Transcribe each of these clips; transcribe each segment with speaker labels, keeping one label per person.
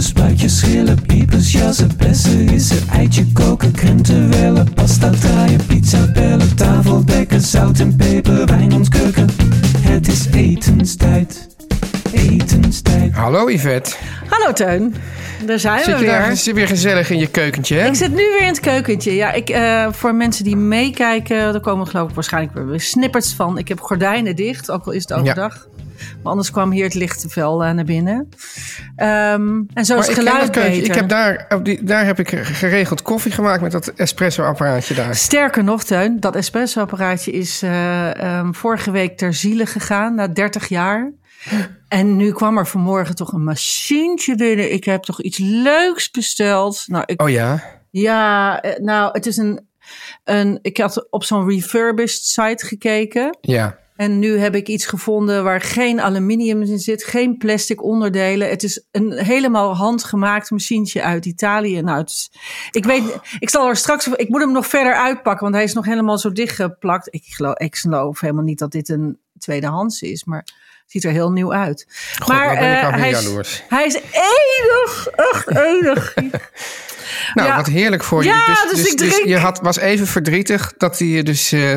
Speaker 1: Dopen, spuitjes, schillen, piepers, jassen, bessen, rissen, eitje koken, krenten wellen, pasta draaien, pizza bellen, tafel dekken, zout en peper, wijn ontkurken. Het is etenstijd, etenstijd.
Speaker 2: Hallo Yvette.
Speaker 3: Hallo Teun, daar zijn
Speaker 2: Zit
Speaker 3: we weer.
Speaker 2: daar, zit je weer gezellig in je keukentje, hè?
Speaker 3: Ik zit nu weer in het keukentje. Ja, ik, eh, voor mensen die meekijken, er komen geloof ik waarschijnlijk weer snippers van. Ik heb gordijnen dicht, ook al is het overdag. Maar anders kwam hier het licht te veel eh, naar binnen. Ehm, en zo is het geluid beter.
Speaker 2: ik heb daar, op die, daar heb ik geregeld koffie gemaakt met dat espresso-apparaatje daar.
Speaker 3: Sterker nog, Teun, dat espresso-apparaatje is eh, ehm, vorige week ter ziele gegaan, na 30 jaar. En nu kwam er vanmorgen toch een machientje binnen. Ik heb toch iets leuks besteld. Nou, ik,
Speaker 2: Oh ja?
Speaker 3: Ja, eh, nou, het is een, een. Ik had op zo'n refurbished site gekeken.
Speaker 2: Ja.
Speaker 3: En nu heb ik iets gevonden waar geen aluminium in zit, geen plastic onderdelen. Het is een helemaal handgemaakt machientje uit Italië. Nou, is, ik weet, ik zal er straks, ik moet hem nog verder uitpakken, want hij is nog helemaal zo dichtgeplakt. Ik geloof, ik geloof helemaal niet dat dit een tweedehands is, maar het ziet er heel nieuw uit. maar
Speaker 2: ben ik
Speaker 3: eh, hij, is, hij is enig, echt enig.
Speaker 2: Nou,
Speaker 3: Ja.
Speaker 2: wat heerlijk voor
Speaker 3: Ja,
Speaker 2: je.
Speaker 3: dus ik drink-
Speaker 2: je had, was even verdrietig dat hij je dus eh,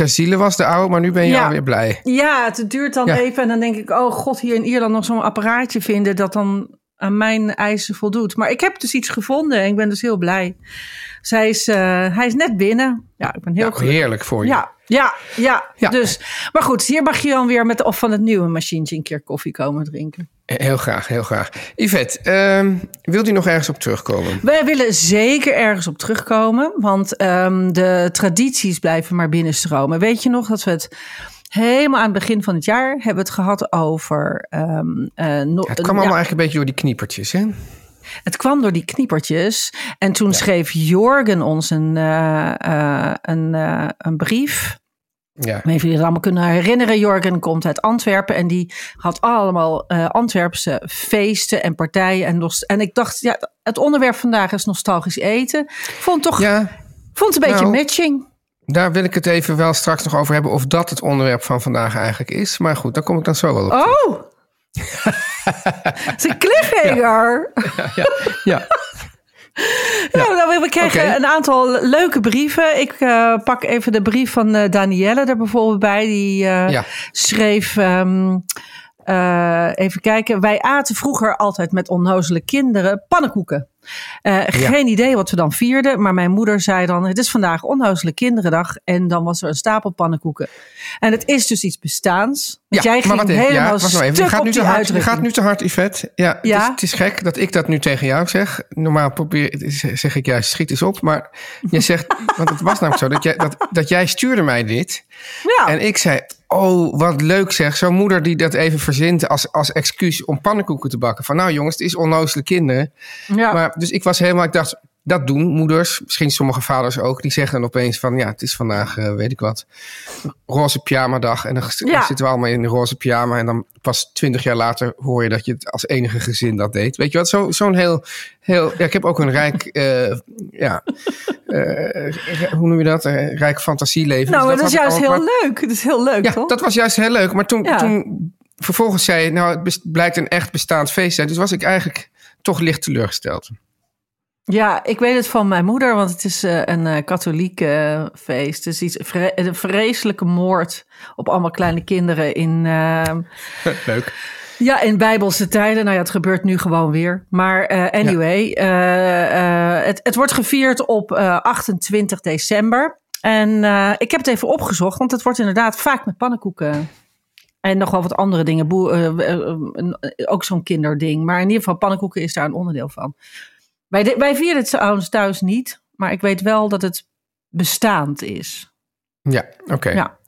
Speaker 2: ter ziele was, de oude, maar nu ben je
Speaker 3: Ja.
Speaker 2: alweer blij.
Speaker 3: Ja, het duurt dan
Speaker 2: Ja.
Speaker 3: even en dan denk ik, oh god, hier in Ierland nog zo'n apparaatje vinden dat dan aan mijn eisen voldoet. Maar ik heb dus iets gevonden en ik ben dus heel blij. Zij is, eh, hij is net binnen. Ja, ik ben heel
Speaker 2: Ja,
Speaker 3: gelukkig.
Speaker 2: heerlijk voor je.
Speaker 3: Ja, ja, ja,
Speaker 2: Ja.
Speaker 3: Dus, maar goed, hier mag je dan weer met de of van het nieuwe machientje een keer koffie komen drinken.
Speaker 2: Heel graag, heel graag. Yvette, ehm wilt u nog ergens op terugkomen?
Speaker 3: Wij willen zeker ergens op terugkomen, want ehm, de tradities blijven maar binnenstromen. Weet je nog dat we het helemaal aan het begin van het jaar hebben het gehad over. ehm, eh, no-
Speaker 2: Ja, het kwam allemaal eigenlijk een beetje door die kniepertjes, hè?
Speaker 3: het kwam door die kniepertjes. En toen schreef Jorgen ons een, eh, eh, een, een brief.
Speaker 2: Ja.
Speaker 3: Niet of jullie het allemaal kunnen herinneren. Jorgen komt uit Antwerpen en die had allemaal eh Antwerpse feesten en partijen. En, en ik dacht, ja, het onderwerp vandaag is nostalgisch eten. Vond toch
Speaker 2: ja,
Speaker 3: vond het een beetje
Speaker 2: Nou,
Speaker 3: matching.
Speaker 2: daar wil ik het even wel straks nog over hebben of dat het onderwerp van vandaag eigenlijk is. Maar goed, daar kom ik dan zo wel op.
Speaker 3: Oh! Het is een cliffhanger.
Speaker 2: Ja.
Speaker 3: Nou, nou, we kregen een aantal leuke brieven. Ik eh, pak even de brief van eh, Danielle er bijvoorbeeld bij. Die eh,
Speaker 2: Ja.
Speaker 3: schreef... ehm, eh, even kijken. Wij aten vroeger altijd met onnozele kinderen pannenkoeken. Eh, Geen idee wat we dan vierden. Maar mijn moeder zei dan... Het is vandaag onnozele kinderendag. En dan was er een stapel pannenkoeken. En het is dus iets bestaans. Want jij ging
Speaker 2: maar wat even,
Speaker 3: helemaal
Speaker 2: ja, nou even. Je
Speaker 3: stuk
Speaker 2: gaat,
Speaker 3: op
Speaker 2: nu te hard, je gaat nu te hard, Yvette. Ja,
Speaker 3: Ja?
Speaker 2: Het, is, het is gek dat ik dat nu tegen jou zeg. Normaal probeer, zeg ik juist, schiet eens op. Maar je zegt, want het was namelijk zo, dat jij, dat, dat jij stuurde mij dit.
Speaker 3: Ja.
Speaker 2: En ik zei, oh, wat leuk zeg. Zo'n moeder die dat even verzint als, als excuus om pannenkoeken te bakken. Van nou jongens, het is onnozele kinderen.
Speaker 3: Ja.
Speaker 2: Maar, dus ik was helemaal, ik dacht, dat doen moeders, misschien sommige vaders ook. Die zeggen dan opeens van, ja, het is vandaag, eh, weet ik wat, roze pyjama dag. En dan
Speaker 3: Ja.
Speaker 2: zitten we allemaal in de roze pyjama. En dan pas twintig jaar later hoor je dat je het als enige gezin dat deed. Weet je wat, Zo- zo'n heel, heel, ja, ik heb ook een rijk, eh, ja, eh, hoe noem je dat? Een rijk fantasieleven.
Speaker 3: nou,
Speaker 2: Dus
Speaker 3: dat is juist heel leuk. Dat is heel leuk,
Speaker 2: ja,
Speaker 3: toch?
Speaker 2: dat was juist heel leuk. Maar toen,
Speaker 3: Ja.
Speaker 2: toen vervolgens zei je, nou, het blijkt een echt bestaand feest te zijn. Dus was ik eigenlijk toch licht teleurgesteld.
Speaker 3: Ja, ik weet het van mijn moeder, want het is eh, een eh, katholiek eh, feest. Het is iets, vre- een vreselijke moord op allemaal kleine kinderen in, eh,
Speaker 2: Leuk.
Speaker 3: ja, in bijbelse tijden. Nou ja, het gebeurt nu gewoon weer. Maar anyway, het, het wordt gevierd op eh, 28 december. En ik heb het even opgezocht, want het wordt inderdaad vaak met pannenkoeken. En nog wel wat andere dingen. Ook zo'n kinderding. Maar in ieder geval, pannenkoeken is daar een onderdeel van. Wij, de- wij vieren het trouwens thuis niet. Maar ik weet wel dat het bestaand is.
Speaker 2: Ja, oké.
Speaker 3: Ja.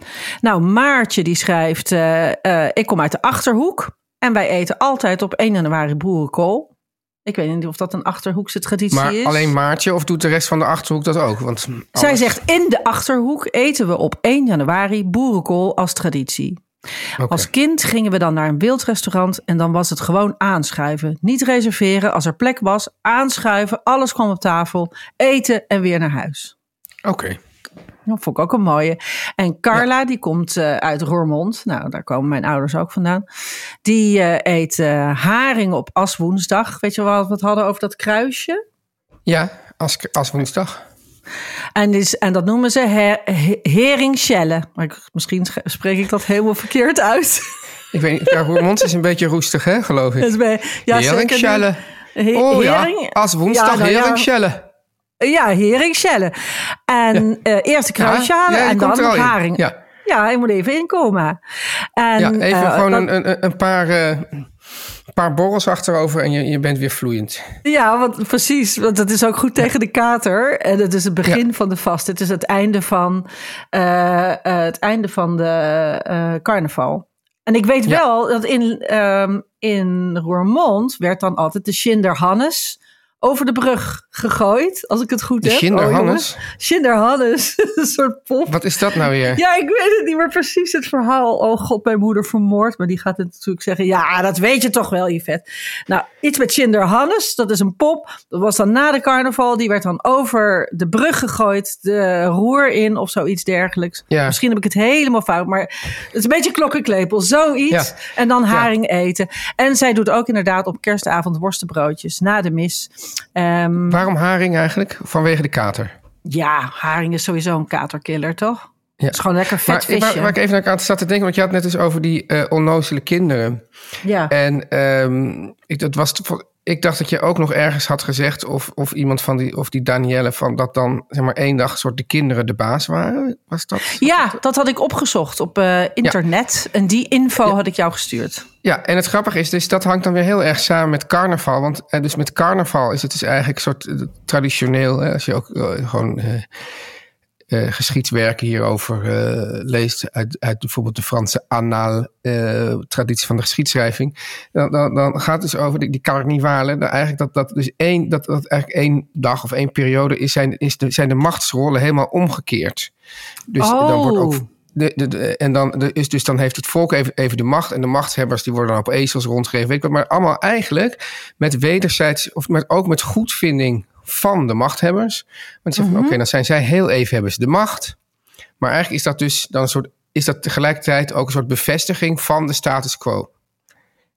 Speaker 3: Nou, Maartje die schrijft... eh, eh, ik kom uit de Achterhoek. En wij eten altijd op 1 januari boerenkool. Ik weet niet of dat een Achterhoekse traditie
Speaker 2: Maar
Speaker 3: is.
Speaker 2: alleen Maartje of doet de rest van de Achterhoek dat ook? Want
Speaker 3: Zij zegt, in de Achterhoek eten we op 1 januari boerenkool als traditie. Als kind gingen we dan naar een wildrestaurant en dan was het gewoon aanschuiven. Niet reserveren, als er plek was, aanschuiven, alles kwam op tafel, eten en weer naar huis.
Speaker 2: Oké.
Speaker 3: Dat vond ik ook een mooie. En Carla, die komt eh, uit Roermond. Nou, daar komen mijn ouders ook vandaan. Die eh, eet eh, haring op aswoensdag. Weet je wel wat we hadden over dat kruisje?
Speaker 2: Ja, als, als woensdag.
Speaker 3: En, die is, en dat noemen ze her. Maar ik, misschien sch- spreek ik dat helemaal verkeerd uit.
Speaker 2: Ik weet niet, ja, Roermond is een beetje roestig, hè, geloof ik.
Speaker 3: ja. He-
Speaker 2: Oh ja,
Speaker 3: hering-
Speaker 2: als woensdag
Speaker 3: Ja, nou ja.
Speaker 2: heringschelle.
Speaker 3: Ja, heringschelle. En eerst de
Speaker 2: Ja,
Speaker 3: halen
Speaker 2: ja, die
Speaker 3: en dan
Speaker 2: in.
Speaker 3: haring.
Speaker 2: Ja.
Speaker 3: Ja, je moet even inkomen. En,
Speaker 2: Ja, even
Speaker 3: eh,
Speaker 2: gewoon
Speaker 3: dat-
Speaker 2: een, een, een, paar, eh, paar borrels achterover en je, je bent weer vloeiend.
Speaker 3: Ja, want precies. Want het is ook goed tegen de kater. En het is het begin van de vast. Het is het einde van, eh, eh, het einde van de eh, carnaval. En ik weet
Speaker 2: Ja.
Speaker 3: wel dat in, ehm, in Roermond werd dan altijd de Schinderhannes over de brug gegooid. Als ik het goed heb. Jongens. Schinderhannes. een soort pop.
Speaker 2: Wat is dat nou weer?
Speaker 3: Ja, ik weet het niet meer precies het verhaal. Oh god, mijn moeder vermoord. Maar die gaat het natuurlijk zeggen. Ja, dat weet je toch wel, Yvette. Nou, iets met Cinder Hannes. Dat is een pop. Dat was dan na de carnaval. Die werd dan over de brug gegooid. De roer in of zoiets dergelijks.
Speaker 2: Ja.
Speaker 3: Misschien heb ik het helemaal fout. Maar het is een beetje klokkenklepel. Zoiets.
Speaker 2: Ja.
Speaker 3: En dan haring eten. En zij doet ook inderdaad op kerstavond worstenbroodjes. Na de mis. Ehm,
Speaker 2: Waarom haring eigenlijk? Vanwege de kater.
Speaker 3: ja, haring is sowieso een katerkiller, toch?
Speaker 2: Ja.
Speaker 3: Het is gewoon lekker vet
Speaker 2: Maar
Speaker 3: visje.
Speaker 2: waar, waar ik even naar aan zat te denken, want je had net dus over die eh onnozele kinderen.
Speaker 3: ja.
Speaker 2: En ehm, ik, dat was, ik dacht dat je ook nog ergens had gezegd, of, of iemand van die, of die Danielle, van dat dan zeg maar één dag soort de kinderen de baas waren. Was dat?
Speaker 3: Ja, dat had ik opgezocht op eh, internet. En die info had ik jou gestuurd.
Speaker 2: Ja, en het grappige is dus, dat hangt dan weer heel erg samen met carnaval. Want eh, dus met carnaval is het dus eigenlijk een soort eh, traditioneel, hè, als je ook gewoon eh, geschiedswerken hierover eh, leest, uit, uit bijvoorbeeld de Franse annaal eh, traditie van de geschiedschrijving, dan, dan, dan gaat het dus over die, die carnivalen. Eigenlijk dat, dat dus één, dat, dat eigenlijk één dag of één periode is, zijn, is de, zijn de machtsrollen helemaal omgekeerd. Dus dan wordt ook
Speaker 3: Oh.
Speaker 2: de, de, de- en dan, de, is, dus dan heeft het volk even, even de macht. En de machthebbers die worden dan op ezels rondgegeven. Weet ik wat, maar allemaal eigenlijk met wederzijds... of met, ook met goedvinding van de machthebbers. Want ze zeggen,
Speaker 3: Mhm.
Speaker 2: oké, dan zijn zij heel even hebben ze de macht. Maar eigenlijk is dat dus dan een soort... is dat tegelijkertijd ook een soort bevestiging van de status quo.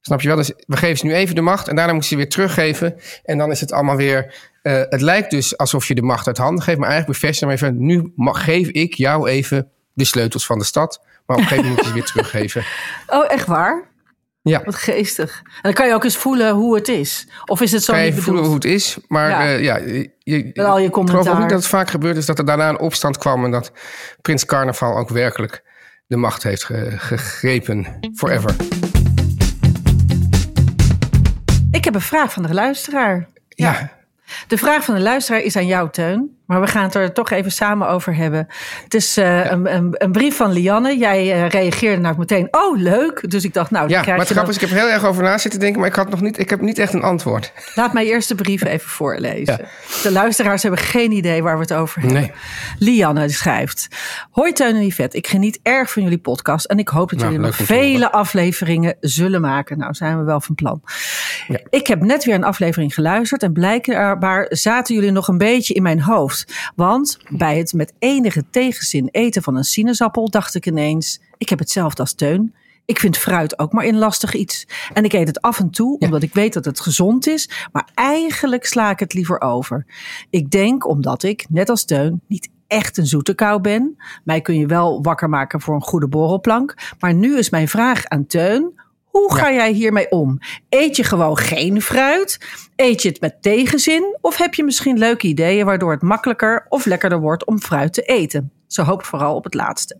Speaker 2: Snap je wel? Dus we geven ze nu even de macht en daarna moeten ze weer teruggeven. En dan is het allemaal weer. eh, het lijkt dus alsof je de macht uit handen geeft, maar eigenlijk bevestig je maar even. Nu mag, geef ik jou even de sleutels van de stad. Maar op een gegeven moment moet je ze weer teruggeven.
Speaker 3: Oh, echt waar?
Speaker 2: Ja,
Speaker 3: Wat geestig. En dan kan je ook eens voelen hoe het is. Of is het zo
Speaker 2: kan je
Speaker 3: niet
Speaker 2: voelen hoe het is. Maar
Speaker 3: Ja.
Speaker 2: ja, ja je, je,
Speaker 3: Met al je
Speaker 2: ik geloof ook
Speaker 3: commentaar.
Speaker 2: niet dat het vaak gebeurd is dat er daarna een opstand kwam. En dat Prins Carnaval ook werkelijk de macht heeft ge- gegrepen. Forever.
Speaker 3: Ik heb een vraag van de luisteraar.
Speaker 2: Ja,
Speaker 3: De vraag van de luisteraar is aan jou, Teun. Maar we gaan het er toch even samen over hebben. Het is eh, een, een, een brief van Lianne. Jij eh, reageerde nou meteen, oh leuk. Dus ik dacht, nou,
Speaker 2: ja maar het grappige is, ik heb er heel erg over na zitten denken. Maar ik, had nog niet, ik heb niet echt een antwoord.
Speaker 3: Laat mij eerst de brief even voorlezen.
Speaker 2: Ja.
Speaker 3: De luisteraars hebben geen idee waar we het over hebben.
Speaker 2: Nee.
Speaker 3: Lianne schrijft... Hoi Teun en Yvette, ik geniet erg van jullie podcast... en ik hoop dat
Speaker 2: Nou,
Speaker 3: jullie nog vele afleveringen zullen maken. Nou, zijn we wel van plan.
Speaker 2: Ja.
Speaker 3: Ik heb net weer een aflevering geluisterd... en blijkbaar zaten jullie nog een beetje in mijn hoofd. Want bij het met enige tegenzin eten van een sinaasappel... dacht ik ineens, ik heb hetzelfde als Teun... Ik vind fruit ook maar een lastig iets. En ik eet het af en toe, omdat ik weet dat het gezond is. Maar eigenlijk sla ik het liever over. Ik denk omdat ik, net als Teun, niet echt een zoete kou ben. Mij kun je wel wakker maken voor een goede borrelplank. Maar nu is mijn vraag aan Teun. Hoe ga jij hiermee om? Eet je gewoon geen fruit? Eet je het met tegenzin? Of heb je misschien leuke ideeën waardoor het makkelijker of lekkerder wordt om fruit te eten? Ze hoopt vooral op het laatste.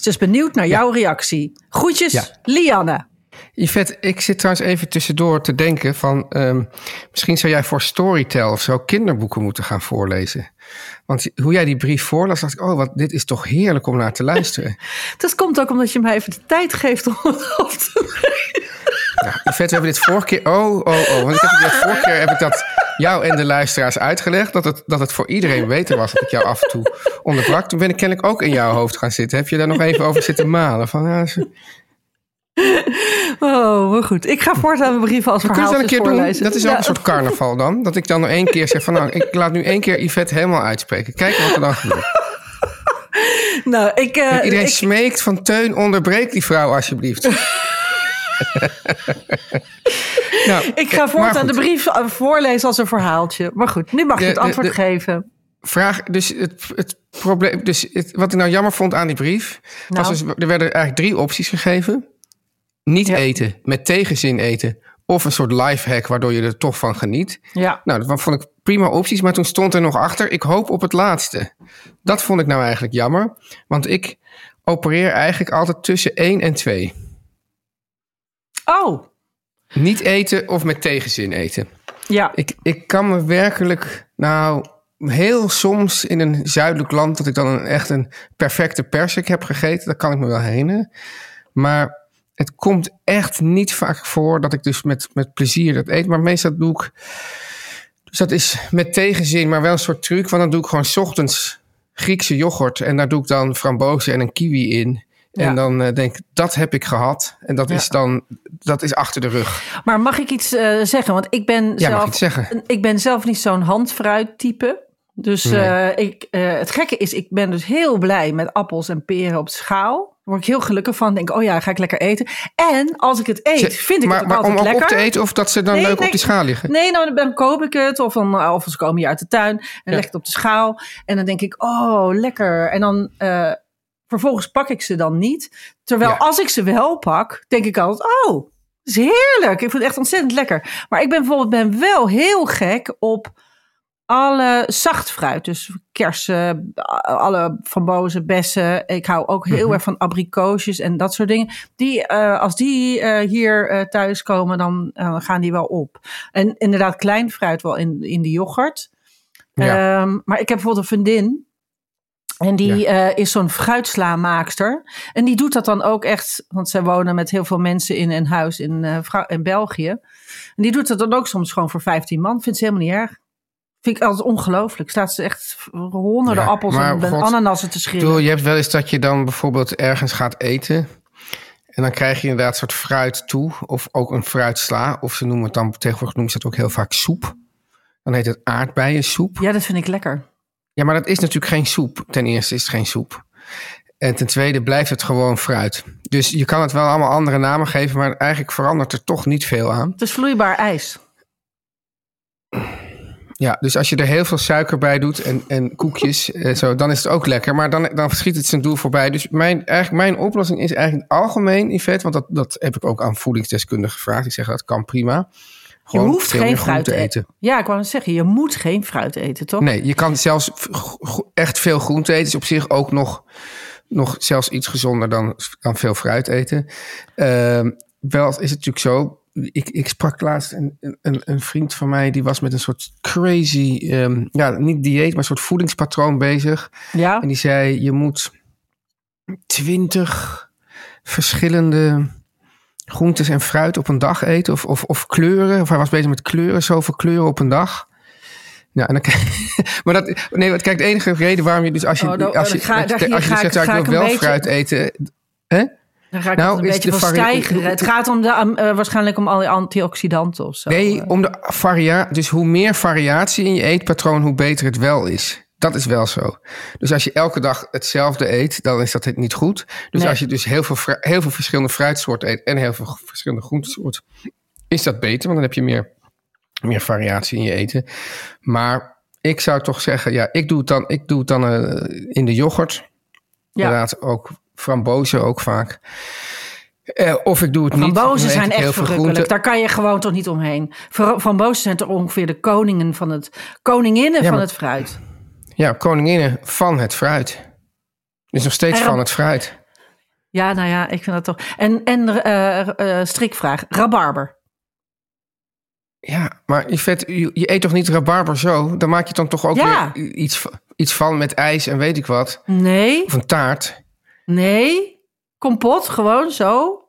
Speaker 3: Ze is benieuwd naar jouw reactie. Groetjes,
Speaker 2: Ja.
Speaker 3: Lianne.
Speaker 2: Yvette, ik zit trouwens even tussendoor te denken van... ehm, misschien zou jij voor Storytel of zo kinderboeken moeten gaan voorlezen. Want hoe jij die brief voorlas, dacht ik... oh, wat, dit is toch heerlijk om naar te luisteren.
Speaker 3: Dat komt ook omdat je mij even de tijd geeft om het af te
Speaker 2: Ja, Yvette, we hebben dit vorige keer... Oh, oh, oh. Want ik heb dit vorige keer heb ik dat jou en de luisteraars uitgelegd... Dat het, dat het voor iedereen beter was dat ik jou af en toe onderbrak. Toen ben ik kennelijk ook in jouw hoofd gaan zitten. Heb je daar nog even over zitten malen? Van, ja, ze-
Speaker 3: Oh, maar goed. Ik ga voortaan mijn brieven als
Speaker 2: het dan een keer doen. Dat is ook
Speaker 3: Ja.
Speaker 2: een soort carnaval dan. Dat ik dan nog één keer zeg van... nou, ik laat nu één keer Yvette helemaal uitspreken. Kijk wat er dan gebeurt.
Speaker 3: Nou, ik, eh,
Speaker 2: Iedereen
Speaker 3: ik,
Speaker 2: smeekt van Teun, onderbreek die vrouw alsjeblieft. nou,
Speaker 3: ik ga
Speaker 2: maar
Speaker 3: voortaan de brief eh, voorlezen als een verhaaltje. Maar goed, nu mag je het antwoord
Speaker 2: de-
Speaker 3: geven.
Speaker 2: Vraag, dus het, het probleem, dus het, wat ik nou jammer vond aan die brief, was
Speaker 3: Nou.
Speaker 2: dus, er werden eigenlijk drie opties gegeven. Niet
Speaker 3: Ja.
Speaker 2: eten, met tegenzin eten, of een soort lifehack waardoor je er toch van geniet.
Speaker 3: Ja.
Speaker 2: Nou, dat vond ik prima opties, maar toen stond er nog achter, ik hoop op het laatste. Dat vond ik nou eigenlijk jammer, want ik opereer eigenlijk altijd tussen 1 en 2.
Speaker 3: Oh,
Speaker 2: Niet eten of met tegenzin eten.
Speaker 3: ja.
Speaker 2: Ik, ik kan me werkelijk, nou, heel soms in een zuidelijk land dat ik dan een, echt een perfecte persik heb gegeten. Dat kan ik me wel herinneren. Maar het komt echt niet vaak voor dat ik dus met, met plezier dat eet. Maar meestal doe ik, dus dat is met tegenzin, maar wel een soort truc. Want dan doe ik gewoon 's ochtends Griekse yoghurt en daar doe ik dan frambozen en een kiwi in.
Speaker 3: Ja.
Speaker 2: En dan eh, denk ik, dat heb ik gehad. En dat
Speaker 3: Ja.
Speaker 2: is dan, dat is achter de rug.
Speaker 3: Maar mag ik iets eh, zeggen? Want ik ben,
Speaker 2: Ja, mag
Speaker 3: zelf,
Speaker 2: je het zeggen?
Speaker 3: ik ben zelf niet zo'n handfruit type. Dus
Speaker 2: Nee.
Speaker 3: eh, ik, het gekke is, ik ben dus heel blij met appels en peren op schaal. Word ik heel gelukkig van. Denk, oh ja, ga ik lekker eten. En als ik het eet,
Speaker 2: Ze-
Speaker 3: vind ik
Speaker 2: maar,
Speaker 3: het
Speaker 2: maar
Speaker 3: altijd
Speaker 2: om
Speaker 3: lekker.
Speaker 2: op te eten of dat ze dan
Speaker 3: Nee,
Speaker 2: leuk
Speaker 3: nee.
Speaker 2: op die schaal liggen?
Speaker 3: Nee, nou, dan koop ik het. Of, dan, of ze komen hier uit de tuin. En leg ik het op de schaal. En dan denk ik, oh, lekker. En dan eh, vervolgens pak ik ze dan niet. Terwijl
Speaker 2: Ja.
Speaker 3: als ik ze wel pak, denk ik altijd, oh, dat is heerlijk. Ik vind het echt ontzettend lekker. Maar ik ben bijvoorbeeld ben wel heel gek op alle zacht fruit. Dus kersen, alle frambozen, bessen. Ik hou ook heel
Speaker 2: Mhm.
Speaker 3: erg van abrikoosjes en dat soort dingen. Die, eh, als die eh, hier eh, thuis komen, dan eh, gaan die wel op. En inderdaad, klein fruit wel in, in de yoghurt.
Speaker 2: Ja.
Speaker 3: Ehm, maar ik heb bijvoorbeeld een vriendin. En die eh, is zo'n fruitslaamaakster. En die doet dat dan ook echt. Want zij wonen met heel veel mensen in een huis in, eh, in België. En die doet dat dan ook soms gewoon voor 15 man. Vindt ze helemaal niet erg. Vind ik altijd ongelooflijk. Staat ze echt honderden
Speaker 2: Ja,
Speaker 3: appels en
Speaker 2: God,
Speaker 3: ananassen te schillen.
Speaker 2: bedoel, je hebt wel eens dat je dan bijvoorbeeld ergens gaat eten. En dan krijg je inderdaad een soort fruit toe. Of ook een fruitsla. Of ze noemen het dan, tegenwoordig noemen ze het ook heel vaak soep. Dan heet het aardbeiensoep.
Speaker 3: Ja, dat vind ik lekker.
Speaker 2: Ja, maar dat is natuurlijk geen soep. Ten eerste is het geen soep. En ten tweede blijft het gewoon fruit. Dus je kan het wel allemaal andere namen geven, maar eigenlijk verandert er toch niet veel aan.
Speaker 3: Het is vloeibaar ijs.
Speaker 2: Ja, dus als je er heel veel suiker bij doet en, en koekjes, eh, zo, dan is het ook lekker. Maar dan, dan schiet het zijn doel voorbij. Dus mijn, eigenlijk mijn oplossing is eigenlijk algemeen, Yvette, want dat, dat heb ik ook aan voedingsdeskundigen gevraagd. Ik zeg dat kan prima.
Speaker 3: Je hoeft geen fruit te eten. Ja, ik wou net zeggen, je moet geen fruit eten, toch?
Speaker 2: Nee, je kan zelfs echt veel groente eten. Is op zich ook nog, nog zelfs iets gezonder dan, dan veel fruit eten. Ehm, wel is het natuurlijk zo. Ik, ik sprak laatst een, een, een vriend van mij die was met een soort crazy, ehm, ja, niet dieet, maar een soort voedingspatroon bezig.
Speaker 3: Ja.
Speaker 2: En die zei: je moet twintig verschillende groentes en fruit op een dag eten. Of, of, of kleuren. Of hij was bezig met kleuren, zoveel kleuren op een dag. Ja, en dan maar dat, nee, want kijk, de enige reden waarom je dus als je,
Speaker 3: Oh, dan-
Speaker 2: als je,
Speaker 3: ga-
Speaker 2: als je, als je zegt,
Speaker 3: ik-
Speaker 2: nou, ik
Speaker 3: ik
Speaker 2: wil wel fruit eten, hè?
Speaker 3: Dan ga ik
Speaker 2: Nou,
Speaker 3: het een
Speaker 2: is
Speaker 3: beetje van stijgen. Het gaat om de, eh, waarschijnlijk om al die antioxidanten of zo.
Speaker 2: Nee, om de varia dus hoe meer variatie in je eetpatroon, hoe beter het wel is. Dat is wel zo. Dus als je elke dag hetzelfde eet, dan is dat niet goed. Dus
Speaker 3: Nee.
Speaker 2: als je dus heel veel, heel veel verschillende fruitsoorten eet en heel veel verschillende groentesoorten, is dat beter, want dan heb je meer, meer variatie in je eten. Maar ik zou toch zeggen, ja, ik doe het dan, ik doe het dan eh, in de yoghurt.
Speaker 3: Ja.
Speaker 2: Inderdaad, ook frambozen ook vaak. Eh, of ik doe het niet.
Speaker 3: Frambozen zijn echt verrukkelijk. Daar kan je gewoon toch niet omheen. Fra- Frambozen zijn toch ongeveer de koningen van het, koninginnen
Speaker 2: Ja,
Speaker 3: van het fruit.
Speaker 2: Ja, koninginnen van het fruit. Dus nog steeds van het fruit.
Speaker 3: Ja, nou ja, ik vind dat toch. En, en eh, eh, strikvraag: rabarber.
Speaker 2: Ja, maar Yvette, je, je eet toch niet rabarber zo? Dan maak je dan toch ook
Speaker 3: Ja.
Speaker 2: weer iets, iets van met ijs en weet ik wat.
Speaker 3: Nee,
Speaker 2: Of een taart.
Speaker 3: Nee. Kompot, gewoon zo.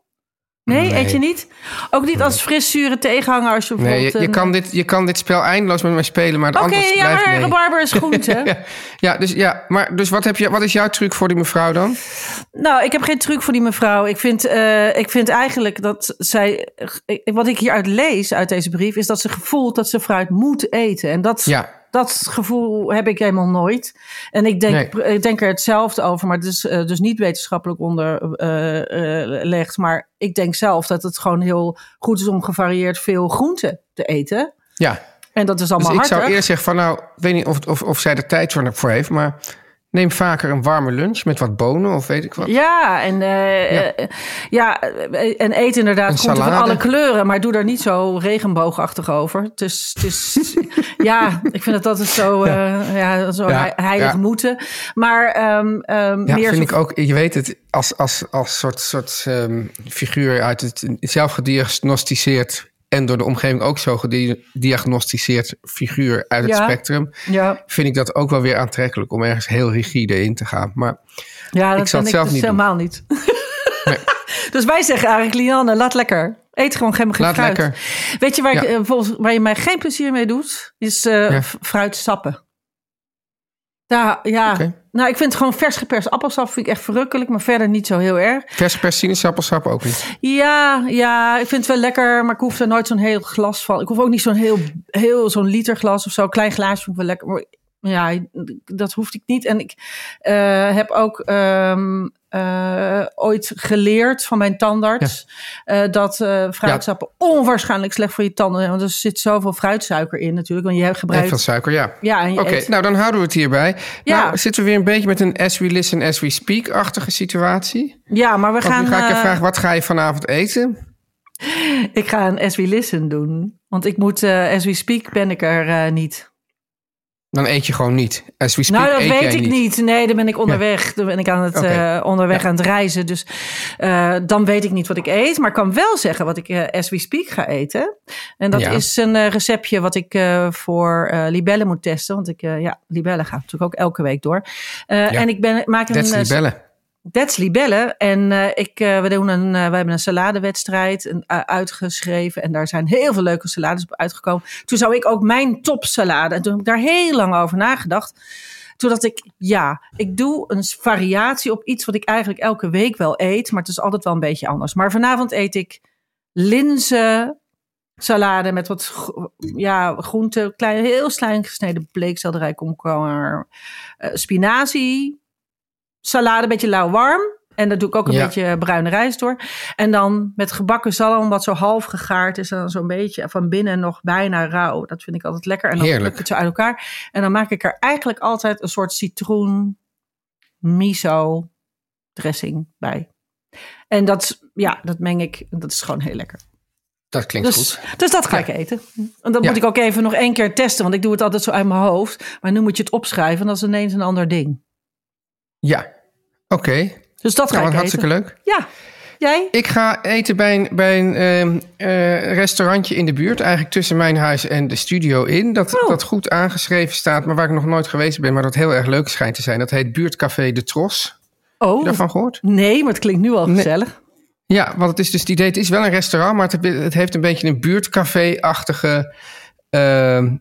Speaker 3: Nee,
Speaker 2: Nee.
Speaker 3: eet je niet? Ook niet als friszure tegenhanger als je
Speaker 2: Nee,
Speaker 3: bijvoorbeeld...
Speaker 2: je, je,
Speaker 3: een-
Speaker 2: kan dit, je kan dit spel eindeloos met mij spelen, maar
Speaker 3: Oké,
Speaker 2: antwoord
Speaker 3: ja,
Speaker 2: blijft
Speaker 3: maar
Speaker 2: nee.
Speaker 3: rabarber is groente.
Speaker 2: Ja, ja, dus, ja, maar dus wat, heb je, wat is jouw truc voor die mevrouw dan?
Speaker 3: Nou, ik heb geen truc voor die mevrouw. Ik vind, eh, ik vind eigenlijk dat zij. Wat ik hieruit lees uit deze brief, is dat ze gevoelt dat ze fruit moet eten. En dat,
Speaker 2: Ja.
Speaker 3: Dat gevoel heb ik helemaal nooit. En ik denk, ik denk er hetzelfde over, maar het is eh, dus niet wetenschappelijk onderlegd. maar ik denk zelf dat het gewoon heel goed is om gevarieerd veel groenten te eten.
Speaker 2: Ja,
Speaker 3: En dat is
Speaker 2: dus
Speaker 3: allemaal
Speaker 2: ik
Speaker 3: hartig.
Speaker 2: zou eerst zeggen van nou, ik weet niet of, of, of zij er tijd voor heeft, maar neem vaker een warme lunch met wat bonen of weet ik wat.
Speaker 3: Ja, en, eh,
Speaker 2: Ja.
Speaker 3: eh, ja, eh, en eet inderdaad
Speaker 2: Een
Speaker 3: groenten van alle kleuren, maar doe daar niet zo regenboogachtig over. Het is ja, ik vind dat altijd zo, ja, zo
Speaker 2: Ja,
Speaker 3: heilig
Speaker 2: ja.
Speaker 3: moeten. Maar ehm, ehm,
Speaker 2: Ja,
Speaker 3: meer
Speaker 2: vind
Speaker 3: zo-
Speaker 2: ik ook. Je weet het, als, als, als soort, soort ehm, figuur uit het zelf gediagnosticeerd en door de omgeving ook zo gediagnosticeerd figuur uit het
Speaker 3: Ja.
Speaker 2: spectrum,
Speaker 3: Ja,
Speaker 2: vind ik dat ook wel weer aantrekkelijk om ergens heel rigide in te gaan. Maar
Speaker 3: ja dat
Speaker 2: Ik zal het
Speaker 3: ik
Speaker 2: zelf
Speaker 3: dus
Speaker 2: niet doen.
Speaker 3: helemaal niet. dus wij zeggen eigenlijk, Lianne, laat lekker. Eet gewoon geen, geen
Speaker 2: Laat
Speaker 3: fruit.
Speaker 2: lekker.
Speaker 3: Weet je waar, ik,
Speaker 2: Ja.
Speaker 3: eh, volgens, waar je mij geen plezier mee doet? Is f- fruitsappen. Ja, ja. Nou ik vind gewoon vers geperst appelsap vind ik echt verrukkelijk, maar verder niet zo heel erg.
Speaker 2: vers geperst sinaasappelsap ook niet.
Speaker 3: Ja, ja, ik vind het wel lekker, maar ik hoef er nooit zo'n heel glas van. Ik hoef ook niet zo'n heel, heel zo'n liter glas of zo. Een klein glaasje vind ik wel lekker. Maar ja, dat hoefde ik niet. En ik eh, heb ook ehm, eh, ooit geleerd van mijn tandarts eh, dat fruitsappen onwaarschijnlijk slecht voor je tanden zijn. Want er zit zoveel fruitsuiker in natuurlijk. Want je
Speaker 2: En
Speaker 3: gebruikt.
Speaker 2: veel suiker, ja.
Speaker 3: Ja,
Speaker 2: Oké, nou dan houden we het hierbij.
Speaker 3: Ja.
Speaker 2: Nou, zitten we weer een beetje met een as we listen, as we speak-achtige situatie.
Speaker 3: ja, maar we
Speaker 2: Want
Speaker 3: gaan.
Speaker 2: nu ga ik je vragen, wat ga je vanavond eten?
Speaker 3: ik ga een As We Listen doen. Want ik moet, as we speak, ben ik er niet.
Speaker 2: Dan eet je gewoon niet. As we speak,
Speaker 3: Nou, dat
Speaker 2: eet
Speaker 3: weet ik niet. Nee, dan ben ik onderweg. Dan ben ik aan het, eh, onderweg aan het reizen. Dus eh, dan weet ik niet wat ik eet. Maar ik kan wel zeggen wat ik eh, as we speak ga eten. En dat
Speaker 2: Ja.
Speaker 3: is een receptje wat ik voor libellen moet testen. Want ik, ja, libellen gaat natuurlijk ook elke week door. En ik ben, maak een... Eh,
Speaker 2: libellen.
Speaker 3: That's libellen. En eh, ik, eh, we, doen een, eh, we hebben een saladewedstrijd uitgeschreven. En daar zijn heel veel leuke salades op uitgekomen. Toen zou ik ook mijn topsalade. En toen heb ik daar heel lang over nagedacht. Toen dacht ik, ja, ik doe een variatie op iets wat ik eigenlijk elke week wel eet. Maar het is altijd wel een beetje anders. Maar vanavond eet ik linzen salade met wat ja, groenten. Klein, heel klein gesneden bleekselderij, komkommer, eh, spinazie salade, een beetje lauw warm. En daar doe ik ook een
Speaker 2: Ja.
Speaker 3: beetje bruine rijst door. En dan met gebakken zalm, wat zo half gegaard is. En dan zo'n beetje van binnen nog bijna rauw. Dat vind ik altijd lekker. En dan
Speaker 2: Heerlijk.
Speaker 3: ik het zo uit elkaar. En dan maak ik er eigenlijk altijd een soort citroen miso dressing bij. En dat, ja, dat meng ik. Dat is gewoon heel lekker.
Speaker 2: Dat klinkt
Speaker 3: Dus,
Speaker 2: goed.
Speaker 3: dus dat ga ik eten. En dat
Speaker 2: Ja.
Speaker 3: moet ik ook even nog één keer testen. Want ik doe het altijd zo uit mijn hoofd. Maar nu moet je het opschrijven. En dat is ineens een ander ding.
Speaker 2: Ja, oké.
Speaker 3: Dus dat ga
Speaker 2: Nou,
Speaker 3: ik
Speaker 2: wat
Speaker 3: eten.
Speaker 2: hartstikke leuk.
Speaker 3: Ja. Jij?
Speaker 2: Ik ga eten bij een, bij een ehm, eh, restaurantje in de buurt. Eigenlijk tussen mijn huis en de studio in. Dat,
Speaker 3: Oh.
Speaker 2: dat goed aangeschreven staat, maar waar ik nog nooit geweest ben. Maar dat heel erg leuk schijnt te zijn. Dat heet Buurtcafé De Tros. Heb
Speaker 3: Oh,
Speaker 2: je daarvan gehoord?
Speaker 3: nee, maar het klinkt nu al
Speaker 2: Nee.
Speaker 3: gezellig.
Speaker 2: Ja, want het is dus het idee. Het is wel een restaurant, maar het, het heeft een beetje een buurtcafé-achtige ehm,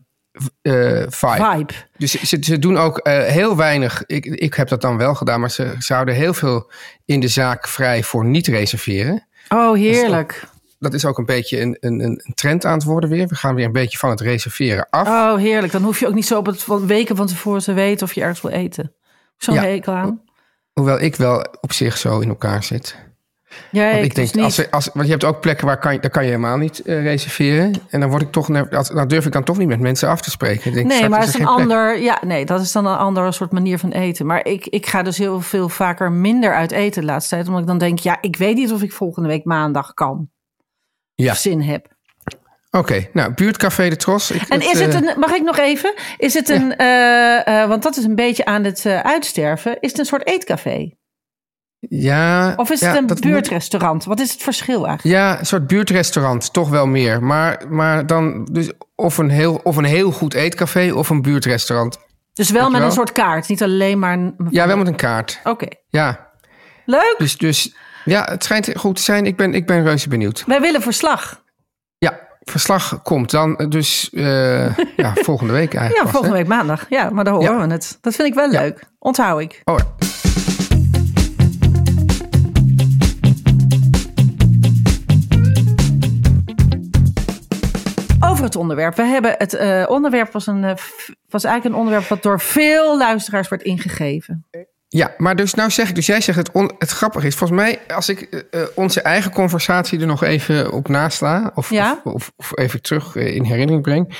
Speaker 2: eh, vibe.
Speaker 3: Vibe.
Speaker 2: Dus ze, ze doen ook eh, heel weinig. Ik, ik heb dat dan wel gedaan, maar ze, houden heel veel in de zaak vrij voor niet reserveren.
Speaker 3: Oh, heerlijk.
Speaker 2: dat is ook een beetje een, een, een trend aan het worden weer. We gaan weer een beetje van het reserveren af.
Speaker 3: Oh, heerlijk. Dan hoef je ook niet zo op het van weken van tevoren te weten of je ergens wil eten. Zo'n
Speaker 2: Ja.
Speaker 3: hekel aan.
Speaker 2: Hoewel ik wel op zich zo in elkaar zit.
Speaker 3: Ja,
Speaker 2: Want
Speaker 3: ik
Speaker 2: denk,
Speaker 3: dus
Speaker 2: als,
Speaker 3: niet.
Speaker 2: er- als, want je hebt ook plekken waar kan je, daar kan je helemaal niet eh, reserveren. En dan word ik toch, dan durf ik dan toch niet met mensen af te spreken. Denk,
Speaker 3: Nee, maar
Speaker 2: is
Speaker 3: een
Speaker 2: plek.
Speaker 3: ander. Ja, nee, dat is dan een andere soort manier van eten. Maar ik, ik ga dus heel veel vaker minder uit eten de laatste tijd. Omdat ik dan denk, ja, ik weet niet of ik volgende week maandag kan.
Speaker 2: Ja.
Speaker 3: Of zin heb.
Speaker 2: Oké, nou, buurtcafé de Tros. Ik,
Speaker 3: En is het
Speaker 2: eh,
Speaker 3: een, mag ik nog even? Is het een, eh, want dat is een beetje aan het uitsterven. Is het een soort eetcafé?
Speaker 2: Ja.
Speaker 3: Of is
Speaker 2: ja,
Speaker 3: het een
Speaker 2: moet-
Speaker 3: buurtrestaurant? Wat is het verschil eigenlijk?
Speaker 2: Ja, een soort buurtrestaurant, toch wel meer. Maar, maar dan dus of een, heel, of een heel goed eetcafé of een buurtrestaurant.
Speaker 3: Dus wel met
Speaker 2: wel?
Speaker 3: een soort kaart, niet alleen maar... Een...
Speaker 2: Ja, wel met een kaart.
Speaker 3: Oké,
Speaker 2: Ja,
Speaker 3: leuk.
Speaker 2: dus, dus ja, het schijnt goed te zijn. Ik ben, ik ben reuze benieuwd.
Speaker 3: Wij willen verslag.
Speaker 2: Ja, verslag komt dan dus eh, ja, volgende week eigenlijk.
Speaker 3: Ja, volgende
Speaker 2: hè?
Speaker 3: week maandag. Ja, maar dan horen
Speaker 2: Ja.
Speaker 3: we het. Dat vind ik wel
Speaker 2: Ja.
Speaker 3: leuk. Onthoud ik.
Speaker 2: Oh,
Speaker 3: het onderwerp. We hebben het eh, onderwerp was, een, eh, was eigenlijk een onderwerp wat door veel luisteraars werd ingegeven.
Speaker 2: Ja, maar dus nou zeg ik, dus jij zegt het, on, het grappige is, volgens mij, als ik eh, onze eigen conversatie er nog even op nasla, of,
Speaker 3: Ja?
Speaker 2: of, of, of even terug in herinnering breng,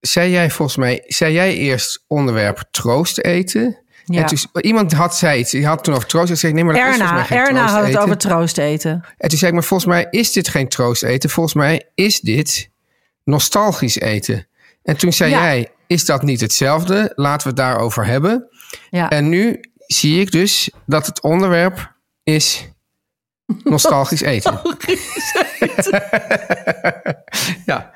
Speaker 2: zei jij volgens mij, zei jij eerst onderwerp troost eten?
Speaker 3: Ja.
Speaker 2: En toen, iemand had zei iets, die had toen over troost. Ik zei, nee, maar dat is volgens mij
Speaker 3: Erna,
Speaker 2: geen
Speaker 3: Erna had het
Speaker 2: eten.
Speaker 3: over troost eten.
Speaker 2: En toen zei ik, maar volgens mij is dit geen troost eten. Volgens mij is dit nostalgisch eten. En toen zei
Speaker 3: Ja.
Speaker 2: jij, is dat niet hetzelfde? Laten we het daarover hebben.
Speaker 3: Ja.
Speaker 2: En nu zie ik dus dat het onderwerp is nostalgisch eten. ja.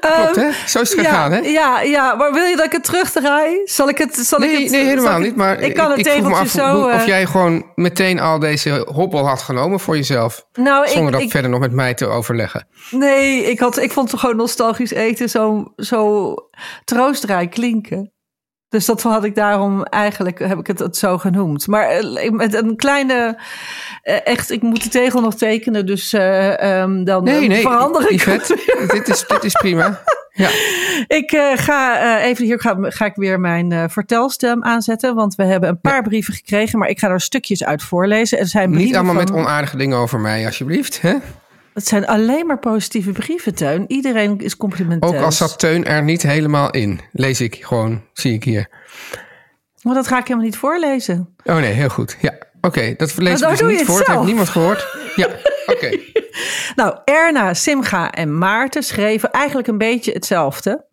Speaker 2: Klopt, hè? Zo is het gegaan,
Speaker 3: ja,
Speaker 2: hè?
Speaker 3: Ja, ja, maar wil je dat ik het terugdraai? Zal ik het? Zal ik
Speaker 2: Nee,
Speaker 3: het
Speaker 2: nee, helemaal
Speaker 3: ik-
Speaker 2: niet. Maar
Speaker 3: ik kan het
Speaker 2: vroeg me
Speaker 3: tegeltje
Speaker 2: af
Speaker 3: zo.
Speaker 2: hoe- of
Speaker 3: eh,
Speaker 2: jij gewoon meteen al deze hobbel had genomen voor jezelf.
Speaker 3: nou,
Speaker 2: Zonder
Speaker 3: ik,
Speaker 2: dat
Speaker 3: ik,
Speaker 2: verder nog met mij te overleggen.
Speaker 3: nee, ik, had, ik vond het gewoon nostalgisch eten zo, zo troostrijk klinken. Dus dat had ik daarom eigenlijk, heb ik het, het zo genoemd. Maar eh, met een kleine, eh, echt, ik moet de tegel nog tekenen, dus eh, ehm, dan
Speaker 2: Nee, nee,
Speaker 3: verander ik het.
Speaker 2: dit, is, dit is prima. Ja.
Speaker 3: Ik ga even hier ga, ga ik weer mijn vertelstem aanzetten, want we hebben een paar brieven gekregen, maar ik ga er stukjes uit voorlezen. Er zijn
Speaker 2: Niet allemaal met onaardige dingen over mij, alsjeblieft. Hè?
Speaker 3: Het zijn alleen maar positieve brieven, Teun. Iedereen is complimenteus.
Speaker 2: Ook al zat Teun er niet helemaal in. Lees ik gewoon, zie ik hier.
Speaker 3: Maar dat ga ik helemaal niet voorlezen.
Speaker 2: Oh nee, heel goed. Ja, oké. dat lees ik
Speaker 3: dan
Speaker 2: dus niet voor. Dat heeft niemand gehoord. Ja, oké.
Speaker 3: Nou, Erna, Simga en Maarten schreven eigenlijk een beetje hetzelfde.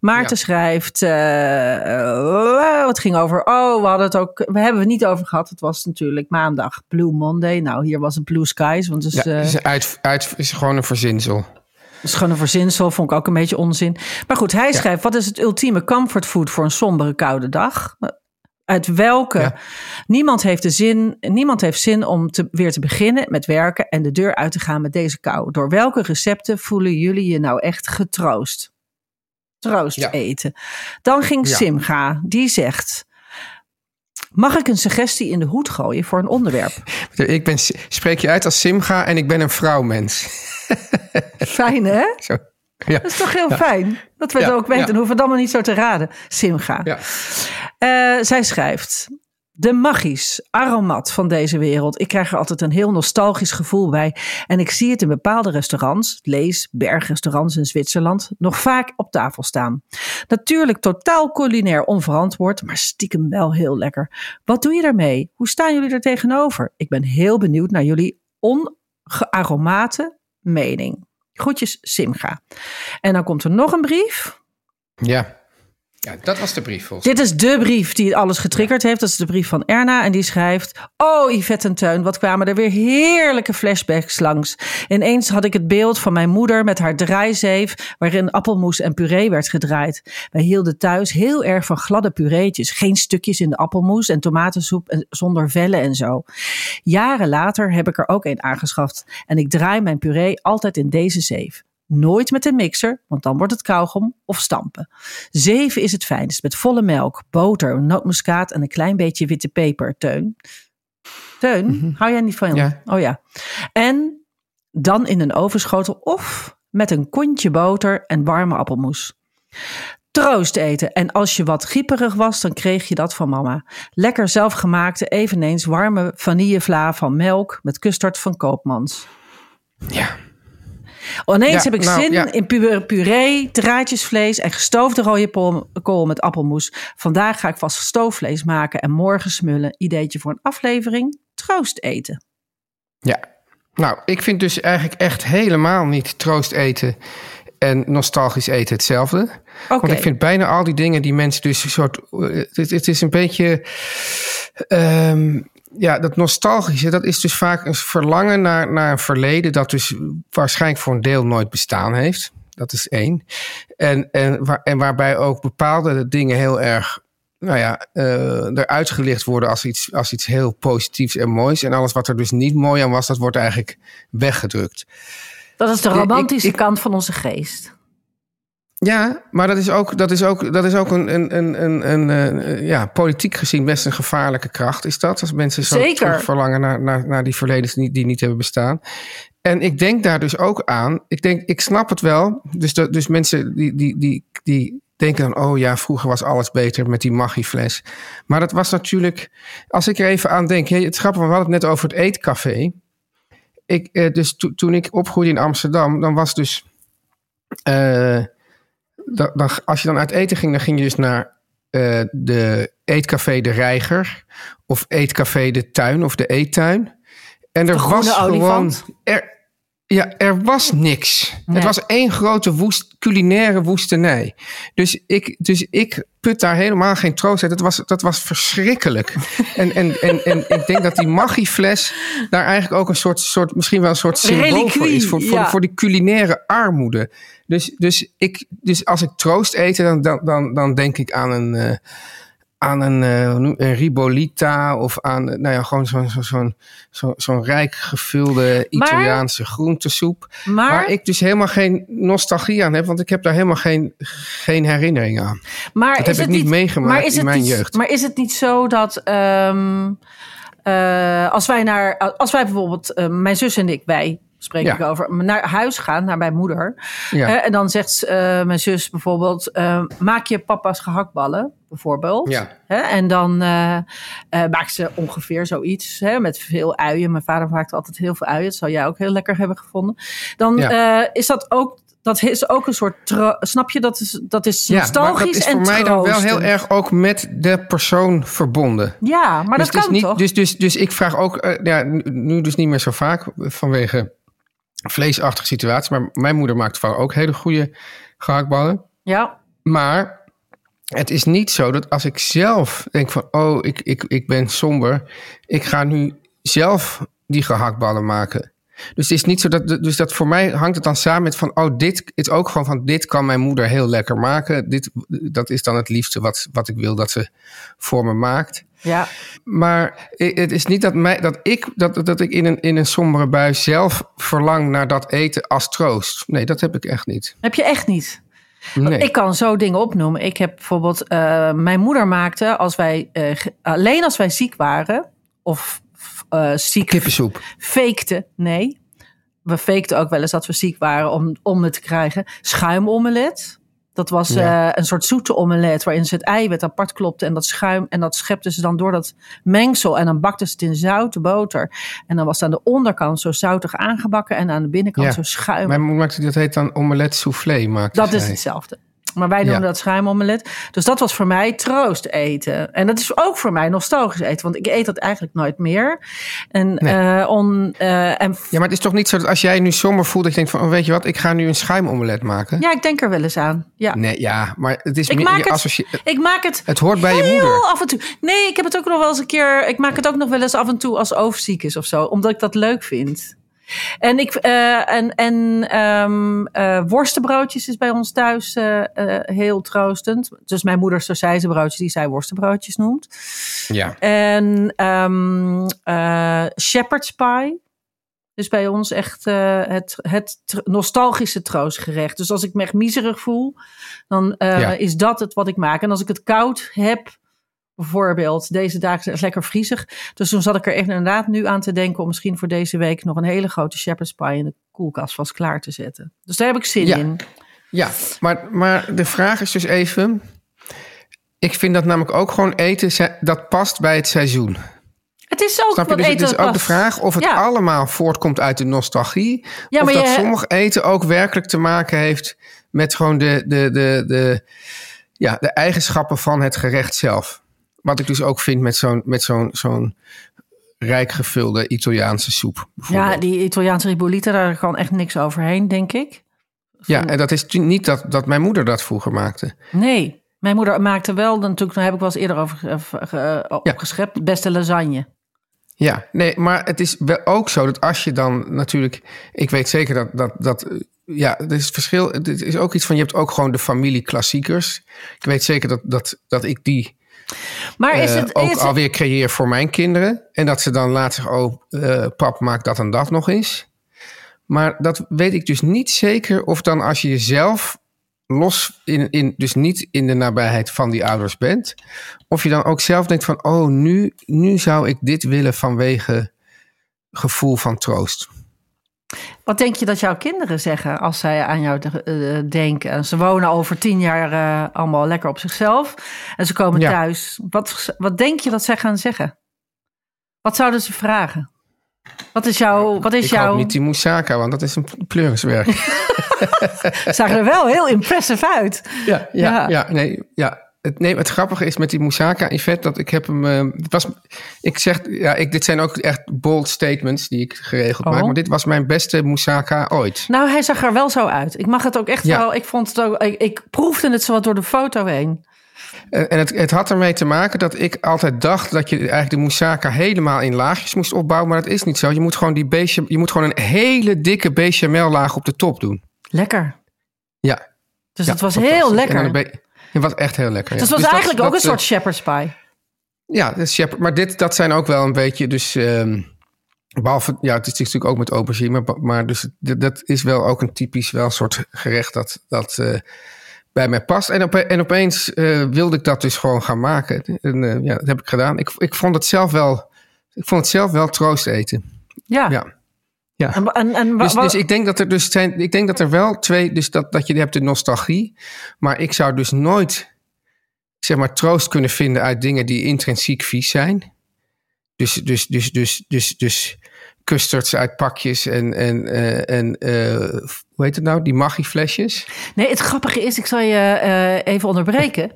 Speaker 3: Maarten
Speaker 2: Ja.
Speaker 3: schrijft, eh, het ging over, oh, we hadden het ook, we hebben het niet over gehad. Het was natuurlijk maandag, Blue Monday. Nou, hier was het Blue Skies, want het is,
Speaker 2: Ja,
Speaker 3: eh,
Speaker 2: is, uit, uit, is gewoon een verzinsel.
Speaker 3: Het is gewoon een verzinsel, vond ik ook een beetje onzin. Maar goed, hij schrijft: wat is het ultieme comfortfood voor een sombere koude dag? Uit welke?
Speaker 2: Ja.
Speaker 3: Niemand heeft de zin, niemand heeft zin om te, weer te beginnen met werken en de deur uit te gaan met deze kou. Door welke recepten voelen jullie je nou echt getroost? Troost
Speaker 2: Ja.
Speaker 3: eten. Dan ging
Speaker 2: Ja.
Speaker 3: Simga, die zegt. Mag ik een suggestie in de hoed gooien voor een onderwerp?
Speaker 2: Ik ben, spreek je uit als Simga en ik ben een vrouwmens.
Speaker 3: Fijn hè?
Speaker 2: Zo. Ja.
Speaker 3: Dat is toch heel fijn dat we het ook weten. Dan hoeven we het allemaal niet zo te raden. Simga.
Speaker 2: Ja.
Speaker 3: Eh, zij schrijft. De magisch aromat van deze wereld. Ik krijg er altijd een heel nostalgisch gevoel bij. En ik zie het in bepaalde restaurants, lees bergrestaurants in Zwitserland, nog vaak op tafel staan. Natuurlijk totaal culinair onverantwoord, maar stiekem wel heel lekker. Wat doe je daarmee? Hoe staan jullie er tegenover? Ik ben heel benieuwd naar jullie ongearomate mening. Groetjes, Simga. En dan komt er nog een brief.
Speaker 2: ja. Ja, dat was de brief volgens
Speaker 3: Dit is de brief die alles getriggerd heeft. Dat is de brief van Erna. En die schrijft... Oh, Yvette en Teun, wat kwamen er weer heerlijke flashbacks langs. Ineens had ik het beeld van mijn moeder met haar draaizeef... waarin appelmoes en puree werd gedraaid. Wij hielden thuis heel erg van gladde pureetjes. Geen stukjes in de appelmoes en tomatensoep en- zonder vellen en zo. Jaren later heb ik er ook een aangeschaft. En ik draai mijn puree altijd in deze zeef. Nooit met een mixer, want dan wordt het kauwgom of stampen. Zeven is het fijnst, met volle melk, boter, nootmuskaat en een klein beetje witte peper. Teun. Teun, hou jij niet van?
Speaker 2: Ja.
Speaker 3: Oh ja. En Dan in een ovenschotel of met een kontje boter en warme appelmoes. Troost eten. En als je wat grieperig was, dan kreeg je dat van mama. Lekker zelfgemaakte, eveneens warme vanillevla van melk met custard van Koopmans.
Speaker 2: Ja.
Speaker 3: Ineens
Speaker 2: Ja,
Speaker 3: heb ik
Speaker 2: nou,
Speaker 3: zin
Speaker 2: ja.
Speaker 3: in pu- puree, draadjesvlees en gestoofde rode kool met appelmoes. Vandaag ga ik vast stoofvlees maken en morgen smullen. Ideetje voor een aflevering. Troost eten.
Speaker 2: Ja. Nou, ik vind dus eigenlijk echt helemaal niet troost eten en nostalgisch eten hetzelfde. Want ik vind bijna al die dingen die mensen dus een soort... eh, Het, het is een beetje... ehm, ja, dat nostalgische, dat is dus vaak een verlangen naar, naar een verleden... dat dus waarschijnlijk voor een deel nooit bestaan heeft. Dat is één. En, en, waar, en waarbij ook bepaalde dingen heel erg... Nou ja, eh, eruit gelicht worden als iets, als iets heel positiefs en moois. En alles wat er dus niet mooi aan was, dat wordt eigenlijk weggedrukt.
Speaker 3: Dat is de
Speaker 2: ik-
Speaker 3: romantische
Speaker 2: ik-
Speaker 3: kant van onze geest.
Speaker 2: Ja, maar dat is ook, dat is ook, dat is ook een, een, een, een, een, eh, ja, politiek gezien best een gevaarlijke kracht, is dat? Als mensen zo
Speaker 3: Zeker.
Speaker 2: verlangen naar, naar, naar die verledens die, die niet hebben bestaan. En ik denk daar dus ook aan. Ik denk, ik snap het wel. Dus, dat, dus mensen die, die, die, die denken dan, oh ja, vroeger was alles beter met die Maggi-fles. Maar dat was natuurlijk, als ik er even aan denk, het grappige, we hadden het net over het eetcafé. Ik, eh, dus to- toen ik opgroeide in Amsterdam, dan was dus. eh, als je dan uit eten ging, dan ging je dus naar eh, de eetcafé De Reiger. Of eetcafé De Tuin of De Eettuin. En er
Speaker 3: De
Speaker 2: was gewoon. Er, ja, er was niks.
Speaker 3: Nee.
Speaker 2: Het was één grote woest, culinaire woestenij. Dus ik, dus ik put daar helemaal geen troost uit. Dat was, dat was verschrikkelijk. en, en, en, en ik denk dat die Maggi-fles daar eigenlijk ook een soort, soort misschien wel een soort symbool voor is. Voor, voor,
Speaker 3: ja.
Speaker 2: voor die culinaire armoede. Dus, dus, ik, dus als ik troost eten, dan, dan, dan, dan denk ik aan een, eh, aan een, eh, een ribolita of aan eh, nou ja, gewoon zo'n zo, zo'n zo, zo'n rijk gevulde Italiaanse groentesoep.
Speaker 3: Maar,
Speaker 2: Waar ik dus helemaal geen nostalgie aan heb, want ik heb daar helemaal geen, geen herinnering aan.
Speaker 3: maar
Speaker 2: dat
Speaker 3: is
Speaker 2: heb ik
Speaker 3: het
Speaker 2: niet meegemaakt
Speaker 3: maar is
Speaker 2: in mijn
Speaker 3: niet-
Speaker 2: jeugd.
Speaker 3: Maar is het niet zo dat ehm, eh, als wij naar, als wij bijvoorbeeld, mijn zus en ik, wij spreek
Speaker 2: Ja.
Speaker 3: ik over, naar huis gaan, naar mijn moeder.
Speaker 2: Ja.
Speaker 3: Eh, en dan zegt eh, mijn zus bijvoorbeeld, eh, maak je papa's gehaktballen, bijvoorbeeld.
Speaker 2: Ja.
Speaker 3: En dan maakt ze ongeveer zoiets hè, met veel uien. Mijn vader maakte altijd heel veel uien. Dat zou jij ook heel lekker hebben gevonden. Dan
Speaker 2: Ja.
Speaker 3: is dat ook... Dat is ook een soort. Snap je? Dat is, dat is
Speaker 2: Ja, maar
Speaker 3: nostalgisch
Speaker 2: dat is
Speaker 3: en
Speaker 2: voor mij dan wel heel erg ook met de persoon verbonden.
Speaker 3: Ja, maar
Speaker 2: dus,
Speaker 3: dat kan
Speaker 2: niet,
Speaker 3: toch?
Speaker 2: Dus, dus, dus ik vraag ook, ja, nu dus niet meer zo vaak vanwege vleesachtige situaties. Maar mijn moeder maakt vooral ook hele goede gehaktballen.
Speaker 3: ja,
Speaker 2: Maar het is niet zo dat als ik zelf denk van, oh, ik, ik, ik ben somber. Ik ga nu zelf die gehaktballen maken. Dus het is niet zo dat, dus dat voor mij hangt het dan samen met van, oh, dit is ook gewoon van, dit kan mijn moeder heel lekker maken. Dit, dat is dan het liefste wat, wat ik wil dat ze voor me maakt.
Speaker 3: Ja.
Speaker 2: Maar het is niet dat, mij, dat ik, dat, dat ik in, een, in een sombere bui zelf verlang naar dat eten als troost. Nee, dat heb ik echt niet.
Speaker 3: Heb je echt niet?
Speaker 2: Nee.
Speaker 3: Ik kan zo dingen opnoemen. Ik heb bijvoorbeeld, eh, mijn moeder maakte als wij, eh, alleen als wij ziek waren of eh ziek
Speaker 2: Kippensoep.
Speaker 3: fakten, nee. We fakten ook wel eens dat we ziek waren om, om het te krijgen. Schuimomelet. Dat was
Speaker 2: Ja.
Speaker 3: eh, een soort zoete omelet waarin ze het eiwit apart klopte en dat schuim. En dat schepten ze dan door dat mengsel. En dan bakten ze het in zoute boter. En dan was het aan de onderkant zo zoutig aangebakken en aan de binnenkant
Speaker 2: Ja.
Speaker 3: zo schuim.
Speaker 2: Mijn moeder maakte dat heet dan omelet soufflé. Maakte
Speaker 3: Dat is hetzelfde. Maar wij noemen
Speaker 2: Ja.
Speaker 3: dat schuimomelet. Dus dat was voor mij troost eten. En dat is ook voor mij nostalgisch eten. Want ik eet dat eigenlijk nooit meer. En,
Speaker 2: Nee.
Speaker 3: eh, on, eh, en
Speaker 2: Ja, maar het is toch niet zo dat als jij nu somber voelt... dat je denkt van, oh, weet je wat, ik ga nu een schuimomelet maken?
Speaker 3: ja, ik denk er wel eens aan. Ja.
Speaker 2: Nee, ja, maar het is
Speaker 3: Ik
Speaker 2: meer...
Speaker 3: maak
Speaker 2: je
Speaker 3: het,
Speaker 2: associe-
Speaker 3: ik maak het
Speaker 2: het hoort bij je moeder.
Speaker 3: af en toe. Nee, ik heb het ook nog wel eens een keer. Ik maak het ook nog wel eens af en toe als overziek is of zo, omdat ik dat leuk vind. En, ik, eh, en, en ehm, eh, worstenbroodjes is bij ons thuis eh, heel troostend. Dus mijn moeder broodjes die zij worstenbroodjes noemt.
Speaker 2: Ja.
Speaker 3: En eh, shepherd's pie. Dus bij ons echt het, het nostalgische troostgerecht. Dus als ik me echt miserig voel, dan
Speaker 2: Ja.
Speaker 3: is dat het wat ik maak. En als ik het koud heb, bijvoorbeeld. Deze dagen is lekker vriezig. Dus toen zat ik er echt inderdaad nu aan te denken om misschien voor deze week nog een hele grote shepherd's pie in de koelkast vast klaar te zetten. Dus daar heb ik zin
Speaker 2: Ja.
Speaker 3: in.
Speaker 2: Ja, maar, maar de vraag is dus even... Ik vind dat namelijk ook gewoon eten, dat past bij het seizoen.
Speaker 3: Het is ook
Speaker 2: Snap je? Dus het is ook de vraag of het
Speaker 3: Ja.
Speaker 2: allemaal voortkomt uit de nostalgie.
Speaker 3: Ja,
Speaker 2: of dat
Speaker 3: je-
Speaker 2: sommig eten ook werkelijk te maken heeft met gewoon de, de, de, de, ja, de eigenschappen van het gerecht zelf. Wat ik dus ook vind met zo'n met zo'n zo'n rijk gevulde Italiaanse soep.
Speaker 3: Ja, die Italiaanse ribolita, daar kan echt niks overheen, denk ik.
Speaker 2: ja, en dat is niet dat, dat mijn moeder dat vroeger maakte.
Speaker 3: Nee, mijn moeder maakte wel, natuurlijk, daar heb ik wel eens eerder over ge- opgeschept, beste lasagne.
Speaker 2: Ja, nee, maar het is wel ook zo dat als je dan natuurlijk... Ik weet zeker dat... dat, dat eh, ja, er is verschil. Het is ook iets van... Je hebt ook gewoon de familie klassiekers. Ik weet zeker dat, dat, dat ik die
Speaker 3: Maar is
Speaker 2: eh,
Speaker 3: het,
Speaker 2: ook
Speaker 3: is,
Speaker 2: alweer creëer voor mijn kinderen. En dat ze dan later. Oh, eh, pap, maak dat en dat nog eens. Maar dat weet ik dus niet zeker of dan als je jezelf los in, in dus niet in de nabijheid van die ouders bent, of je dan ook zelf denkt van oh nu nu zou ik dit willen vanwege gevoel van troost.
Speaker 3: Wat denk je dat jouw kinderen zeggen als zij aan jou eh, denken? En Ze wonen over tien jaar eh, allemaal lekker op zichzelf. En ze komen
Speaker 2: Ja.
Speaker 3: thuis. Wat, wat denk je dat zij gaan zeggen? Wat zouden ze vragen? Wat is jouw... Wat is
Speaker 2: ik
Speaker 3: jouw
Speaker 2: niet die moussaka, want dat is een pleuriswerk.
Speaker 3: zagen er wel heel impressive uit.
Speaker 2: ja, ja,
Speaker 3: Ja.
Speaker 2: ja, nee, ja. Het, nee, het grappige is met die moussaka in vet dat ik heb hem. eh, het was, ik zeg, ja, ik, dit zijn ook echt bold statements die ik geregeld
Speaker 3: Oh.
Speaker 2: maak, maar dit was mijn beste moussaka ooit.
Speaker 3: Nou, hij zag er wel zo uit. Ik mag het ook echt
Speaker 2: Ja.
Speaker 3: wel... Ik, vond het ook, ik, ik proefde het zo wat door de foto heen.
Speaker 2: En en het, het had ermee te maken dat ik altijd dacht dat je eigenlijk de moussaka helemaal in laagjes moest opbouwen. Maar dat is niet zo. Je moet gewoon, die je moet gewoon een hele dikke bechamellaag op de top doen.
Speaker 3: Lekker.
Speaker 2: Ja.
Speaker 3: Dus
Speaker 2: ja,
Speaker 3: het was heel lekker.
Speaker 2: Het was echt heel lekker.
Speaker 3: Dus het was
Speaker 2: Dus dat-
Speaker 3: eigenlijk ook
Speaker 2: dat,
Speaker 3: een soort
Speaker 2: eh,
Speaker 3: shepherd's pie.
Speaker 2: Ja, shepherd- maar dit, dat zijn ook wel een beetje dus... ehm, behalve, ja, het is natuurlijk ook met aubergine. Maar, maar dus, dat is wel ook een typisch wel soort gerecht dat... dat eh, bij mij past. En, ope- en opeens eh, wilde ik dat dus gewoon gaan maken. En ja, dat heb ik gedaan. Ik, ik vond het zelf wel... Ik vond het zelf wel troost eten.
Speaker 3: Ja.
Speaker 2: Ja. Ja.
Speaker 3: En, en,
Speaker 2: Dus, dus ik denk dat er dus zijn. Ik denk dat er wel twee. Dus dat, dat je hebt de nostalgie. Maar ik zou dus nooit. Zeg maar troost kunnen vinden uit dingen die intrinsiek vies zijn. Dus, dus, dus, dus, dus, dus custards uit pakjes en, en, eh, en eh, hoe heet het nou? Die maggi-flesjes.
Speaker 3: Nee, het grappige is, ik zal je eh, even onderbreken.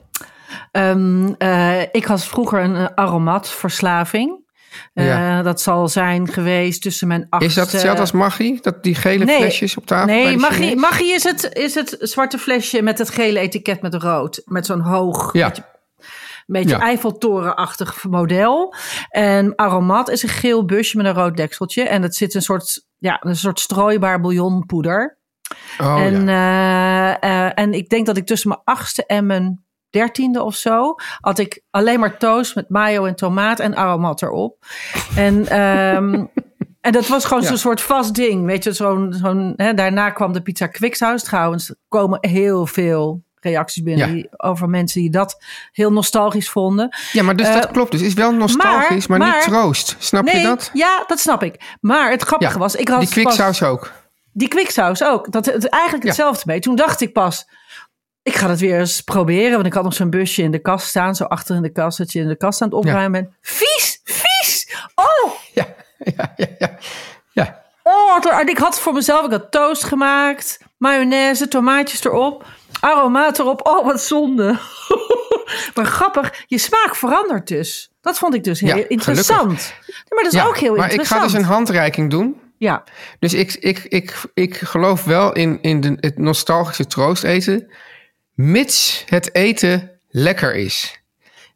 Speaker 3: Ehm, eh, ik had vroeger een aromatverslaving. Eh,
Speaker 2: Ja.
Speaker 3: Dat zal zijn geweest tussen mijn achtste...
Speaker 2: Is dat hetzelfde als maggi? Dat die gele
Speaker 3: Nee.
Speaker 2: flesjes op tafel? bij
Speaker 3: Nee, magie is, het, is het zwarte flesje met het gele etiket met rood. Met zo'n hoog,
Speaker 2: Ja.
Speaker 3: beetje, beetje
Speaker 2: Ja.
Speaker 3: Eiffeltorenachtig model. En aromat is een geel busje met een rood dekseltje. En het zit een soort, ja, een soort strooibaar bouillonpoeder.
Speaker 2: Oh,
Speaker 3: en,
Speaker 2: ja.
Speaker 3: eh, eh, en ik denk dat ik tussen mijn achtste en mijn dertiende of zo... had ik alleen maar toast met mayo en tomaat en aromat erop. En, ehm, en dat was gewoon
Speaker 2: Ja.
Speaker 3: zo'n soort vast ding. Weet je, zo'n, zo'n, hè, daarna kwam de pizza Quickshouse. Trouwens, er komen heel veel reacties binnen
Speaker 2: Ja.
Speaker 3: die, over mensen die dat heel nostalgisch vonden.
Speaker 2: ja, maar dus
Speaker 3: eh,
Speaker 2: dat klopt. Dus is wel nostalgisch, maar,
Speaker 3: maar-
Speaker 2: niet troost. Snap
Speaker 3: nee,
Speaker 2: je dat?
Speaker 3: ja, dat snap ik. Maar het grappige
Speaker 2: Ja,
Speaker 3: was, ik had
Speaker 2: die quicksaus ook.
Speaker 3: die quicksaus ook. Dat het eigenlijk hetzelfde mee. Toen dacht ik pas, ik ga het weer eens proberen. Want ik had nog zo'n busje in de kast staan. Zo achter in de kast. Dat je in de kast aan het opruimen bent. Vies, vies. Oh,
Speaker 2: Ja, ja, ja, ja. ja.
Speaker 3: oh. ik had voor mezelf, ik had toast gemaakt. Mayonaise, tomaatjes erop. Aromaat erop. Oh, wat zonde. maar grappig, je smaak verandert dus. Dat vond ik dus heel
Speaker 2: Ja,
Speaker 3: interessant. Maar dat is
Speaker 2: Ja,
Speaker 3: ook heel
Speaker 2: maar ik
Speaker 3: interessant.
Speaker 2: ga dus een handreiking doen.
Speaker 3: Ja,
Speaker 2: Dus ik, ik, ik, ik geloof wel in, in de, het nostalgische troosteten. Mits het eten lekker is.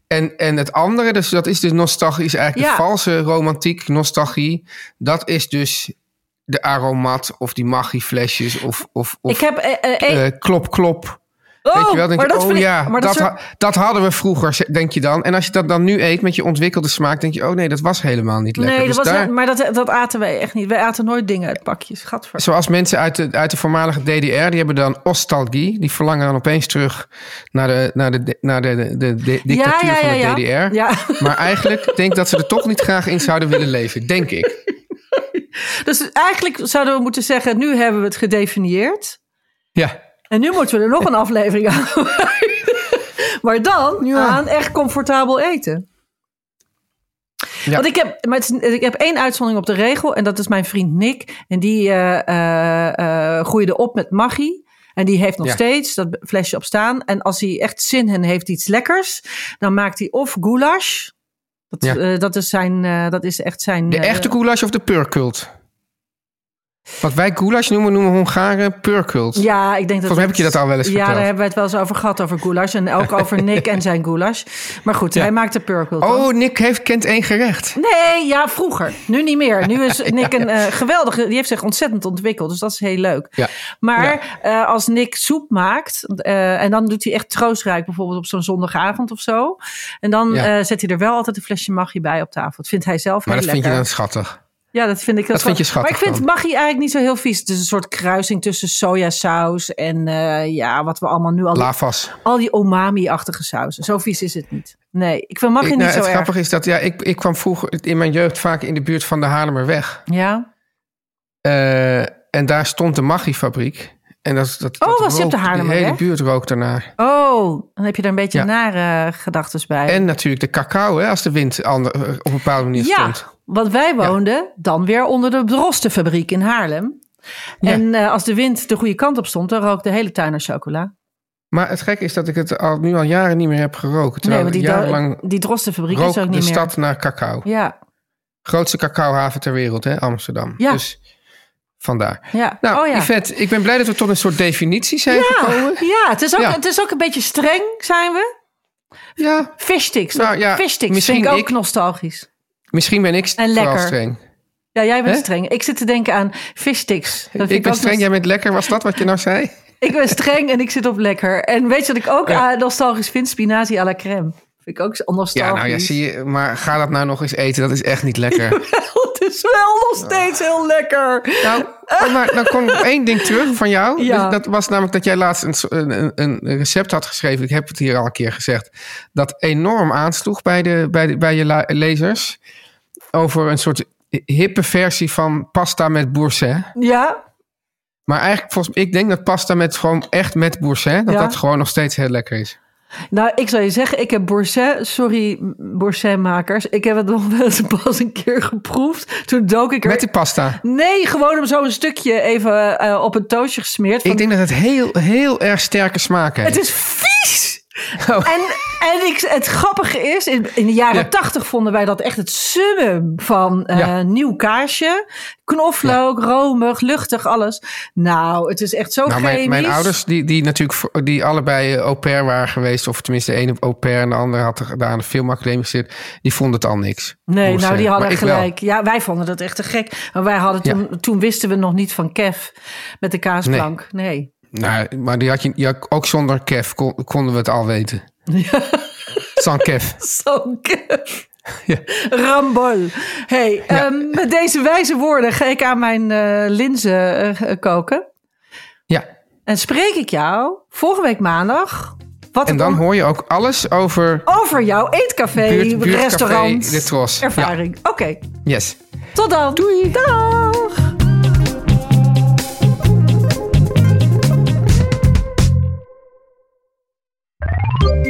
Speaker 2: En, en het andere, dus dat is dus nostalgie, is eigenlijk
Speaker 3: Ja.
Speaker 2: de valse romantiek, nostalgie. Dat is dus de aromat of die maggi-flesjes of, of, of
Speaker 3: ik heb... eh, eh, eh,
Speaker 2: klop, klop.
Speaker 3: Oh,
Speaker 2: Weet je wel, denk
Speaker 3: maar
Speaker 2: je,
Speaker 3: dat
Speaker 2: oh
Speaker 3: ik-
Speaker 2: ja,
Speaker 3: maar
Speaker 2: dat,
Speaker 3: dat
Speaker 2: ha- dat hadden we vroeger, denk je dan. En als je dat dan nu eet met je ontwikkelde smaak, denk je, oh nee, dat was helemaal niet lekker.
Speaker 3: Nee,
Speaker 2: Dus
Speaker 3: was,
Speaker 2: daar-
Speaker 3: maar dat, dat aten wij echt niet. Wij aten nooit dingen uit pakjes. Gadver.
Speaker 2: Zoals mensen uit de, uit de voormalige DDR, die hebben dan nostalgie. Die verlangen dan opeens terug naar de, naar de, naar de, de, de, de dictatuur van de DDR.
Speaker 3: Ja.
Speaker 2: Maar eigenlijk denk ik dat ze er toch niet graag in zouden willen leven, denk ik.
Speaker 3: Dus eigenlijk zouden we moeten zeggen, nu hebben we het gedefinieerd.
Speaker 2: Ja,
Speaker 3: En nu moeten we er nog een aflevering aan. Maar dan
Speaker 2: Ja.
Speaker 3: aan echt comfortabel eten.
Speaker 2: Ja.
Speaker 3: Want ik heb, maar het is- ik heb één uitzondering op de regel. En dat is mijn vriend Nick. En die eh, groeide op met Maggi. En die heeft nog
Speaker 2: Ja.
Speaker 3: steeds dat flesje op staan. En als hij echt zin in heeft iets lekkers, dan maakt hij of goulash. Dat,
Speaker 2: Ja.
Speaker 3: dat, is, zijn, dat is echt zijn.
Speaker 2: de echte goulash of de purkult? Wat wij goulash noemen, noemen Hongaren purkult.
Speaker 3: Ja, ik denk dat.
Speaker 2: Volgens heb ik je dat al wel eens
Speaker 3: Ja,
Speaker 2: verteld.
Speaker 3: daar hebben we het wel eens over gehad, over goulash. En ook over Nick en zijn goulash. Maar goed,
Speaker 2: Ja.
Speaker 3: hij maakte purple.
Speaker 2: Oh, Nick heeft, kent één gerecht.
Speaker 3: Nee, ja, vroeger. Nu niet meer. Nu is Nick een eh, geweldige... Die heeft zich ontzettend ontwikkeld. Dus dat is heel leuk.
Speaker 2: Ja.
Speaker 3: Maar eh, als Nick soep maakt... eh, en dan doet hij echt troostrijk bijvoorbeeld op zo'n zondagavond of zo. En dan
Speaker 2: Ja.
Speaker 3: zet hij er wel altijd een flesje magie bij op tafel. Dat vindt hij zelf
Speaker 2: Maar
Speaker 3: heel
Speaker 2: dat vind je
Speaker 3: lekker.
Speaker 2: dan schattig.
Speaker 3: Ja, dat vind ik
Speaker 2: Dat vind je schattig
Speaker 3: Maar ik vind
Speaker 2: dan.
Speaker 3: magie eigenlijk niet zo heel vies. Het is een soort kruising tussen sojasaus en eh, ja, wat we allemaal nu al...
Speaker 2: Lavas.
Speaker 3: Al die umami-achtige sausen. Zo vies is het niet. Nee, ik vind magie
Speaker 2: Ik,
Speaker 3: niet
Speaker 2: nou,
Speaker 3: zo
Speaker 2: het grappige is dat ja, ik, ik kwam vroeger in mijn jeugd vaak in de buurt van de Haarlemmerweg.
Speaker 3: Ja?
Speaker 2: Eh, en daar stond de Maggi-fabriek. En dat, dat,
Speaker 3: Oh,
Speaker 2: dat
Speaker 3: was je op de Haarlemmerweg?
Speaker 2: De hele buurt rook daarnaar.
Speaker 3: Oh, dan heb je er een beetje
Speaker 2: Ja.
Speaker 3: nare gedachtes bij.
Speaker 2: En natuurlijk de cacao, hè, als de wind ander, op een bepaalde manier
Speaker 3: ja,
Speaker 2: stond.
Speaker 3: Want wij woonden dan weer onder de Drostenfabriek in Haarlem.
Speaker 2: Ja.
Speaker 3: En eh, als de wind de goede kant op stond, dan rook de hele tuin naar chocola.
Speaker 2: Maar het gekke is dat ik het al, nu al jaren niet meer heb geroken.
Speaker 3: Nee,
Speaker 2: Terwijl
Speaker 3: want die,
Speaker 2: jarenlang
Speaker 3: die Drostenfabriek is ook
Speaker 2: de
Speaker 3: niet meer.
Speaker 2: stad naar cacao.
Speaker 3: Ja,
Speaker 2: Grootste cacaohaven ter wereld, hè, Amsterdam.
Speaker 3: Ja.
Speaker 2: Dus vandaar.
Speaker 3: ja.
Speaker 2: Nou,
Speaker 3: oh ja.
Speaker 2: Yvette, ik ben blij dat we tot een soort definitie zijn
Speaker 3: Ja,
Speaker 2: gekomen.
Speaker 3: ja, het is, ook,
Speaker 2: Ja.
Speaker 3: het is ook een beetje streng, zijn we.
Speaker 2: Ja,
Speaker 3: Fishsticks.
Speaker 2: Nou ja,
Speaker 3: Fishsticks vind ik ook
Speaker 2: ik-
Speaker 3: nostalgisch.
Speaker 2: Misschien ben ik
Speaker 3: En
Speaker 2: vooral
Speaker 3: lekker.
Speaker 2: streng.
Speaker 3: Ja, jij bent streng. Ik zit te denken aan fishsticks. Dat vind
Speaker 2: Ik ben streng,
Speaker 3: nost-
Speaker 2: jij bent lekker. Was dat wat je nou zei?
Speaker 3: Ik ben streng en ik zit op lekker. En weet je wat ik ook
Speaker 2: Ja.
Speaker 3: nostalgisch vind? Spinazie à la crème. Vind ik ook nostalgisch.
Speaker 2: Ja, nou ja, zie je. Maar ga dat nou nog eens eten. Dat is echt niet lekker.
Speaker 3: Het is wel nog steeds heel lekker.
Speaker 2: nou, oh, maar dan kom ik op één ding terug van jou.
Speaker 3: Ja.
Speaker 2: Dus Dat was namelijk dat jij laatst een, een, een recept had geschreven. Ik heb het hier al een keer gezegd. Dat enorm aansloeg bij, de, bij, de, bij je lezers. Over een soort hippe versie van pasta met boursin.
Speaker 3: Ja,
Speaker 2: Maar eigenlijk, volgens ik denk dat pasta met gewoon echt met boursin, dat
Speaker 3: Ja.
Speaker 2: dat gewoon nog steeds heel lekker is.
Speaker 3: Nou ik zou je zeggen, ik heb boursin, sorry boursin-makers. Ik heb het nog wel eens pas een keer geproefd. Toen dook ik er...
Speaker 2: Met die pasta.
Speaker 3: Nee, gewoon hem zo een stukje even eh, op een toastje gesmeerd. Van-
Speaker 2: Ik denk dat het heel, heel erg sterke smaak heeft.
Speaker 3: Het is vies!
Speaker 2: Oh.
Speaker 3: En, en ik, het grappige is, in, de jaren
Speaker 2: Ja.
Speaker 3: tachtig vonden wij dat echt het summum van eh,
Speaker 2: Ja.
Speaker 3: nieuw kaasje. Knoflook, romig, luchtig, alles. Nou, het is echt zo
Speaker 2: Nou, mijn, mijn ouders, die, die natuurlijk die allebei eh, au pair waren geweest, of tenminste de ene au pair en de andere had daar aan de filmacademie gezeten, die vonden het al niks.
Speaker 3: Nee, nou, die hadden gelijk. Ja, wij vonden dat echt te gek. Maar wij hadden
Speaker 2: Ja.
Speaker 3: toen, toen wisten we nog niet van Kev met de kaasplank. Nee.
Speaker 2: Nou, maar die had je, ja, ook zonder Kev kon- konden we het al weten. Sans Kev.
Speaker 3: Zo'n Kev.
Speaker 2: Ja.
Speaker 3: Rambol. Hey, ehm, met deze wijze woorden ga ik aan mijn eh, linzen eh, koken.
Speaker 2: Ja,
Speaker 3: En spreek ik jou volgende week maandag. Wat
Speaker 2: en dan
Speaker 3: om-
Speaker 2: hoor je ook alles over
Speaker 3: over jouw eetcafé,
Speaker 2: Buurt- buurtcafé
Speaker 3: restaurant,
Speaker 2: De Tros.
Speaker 3: ervaring. Oké,
Speaker 2: yes.
Speaker 3: tot dan. Doei. Dag.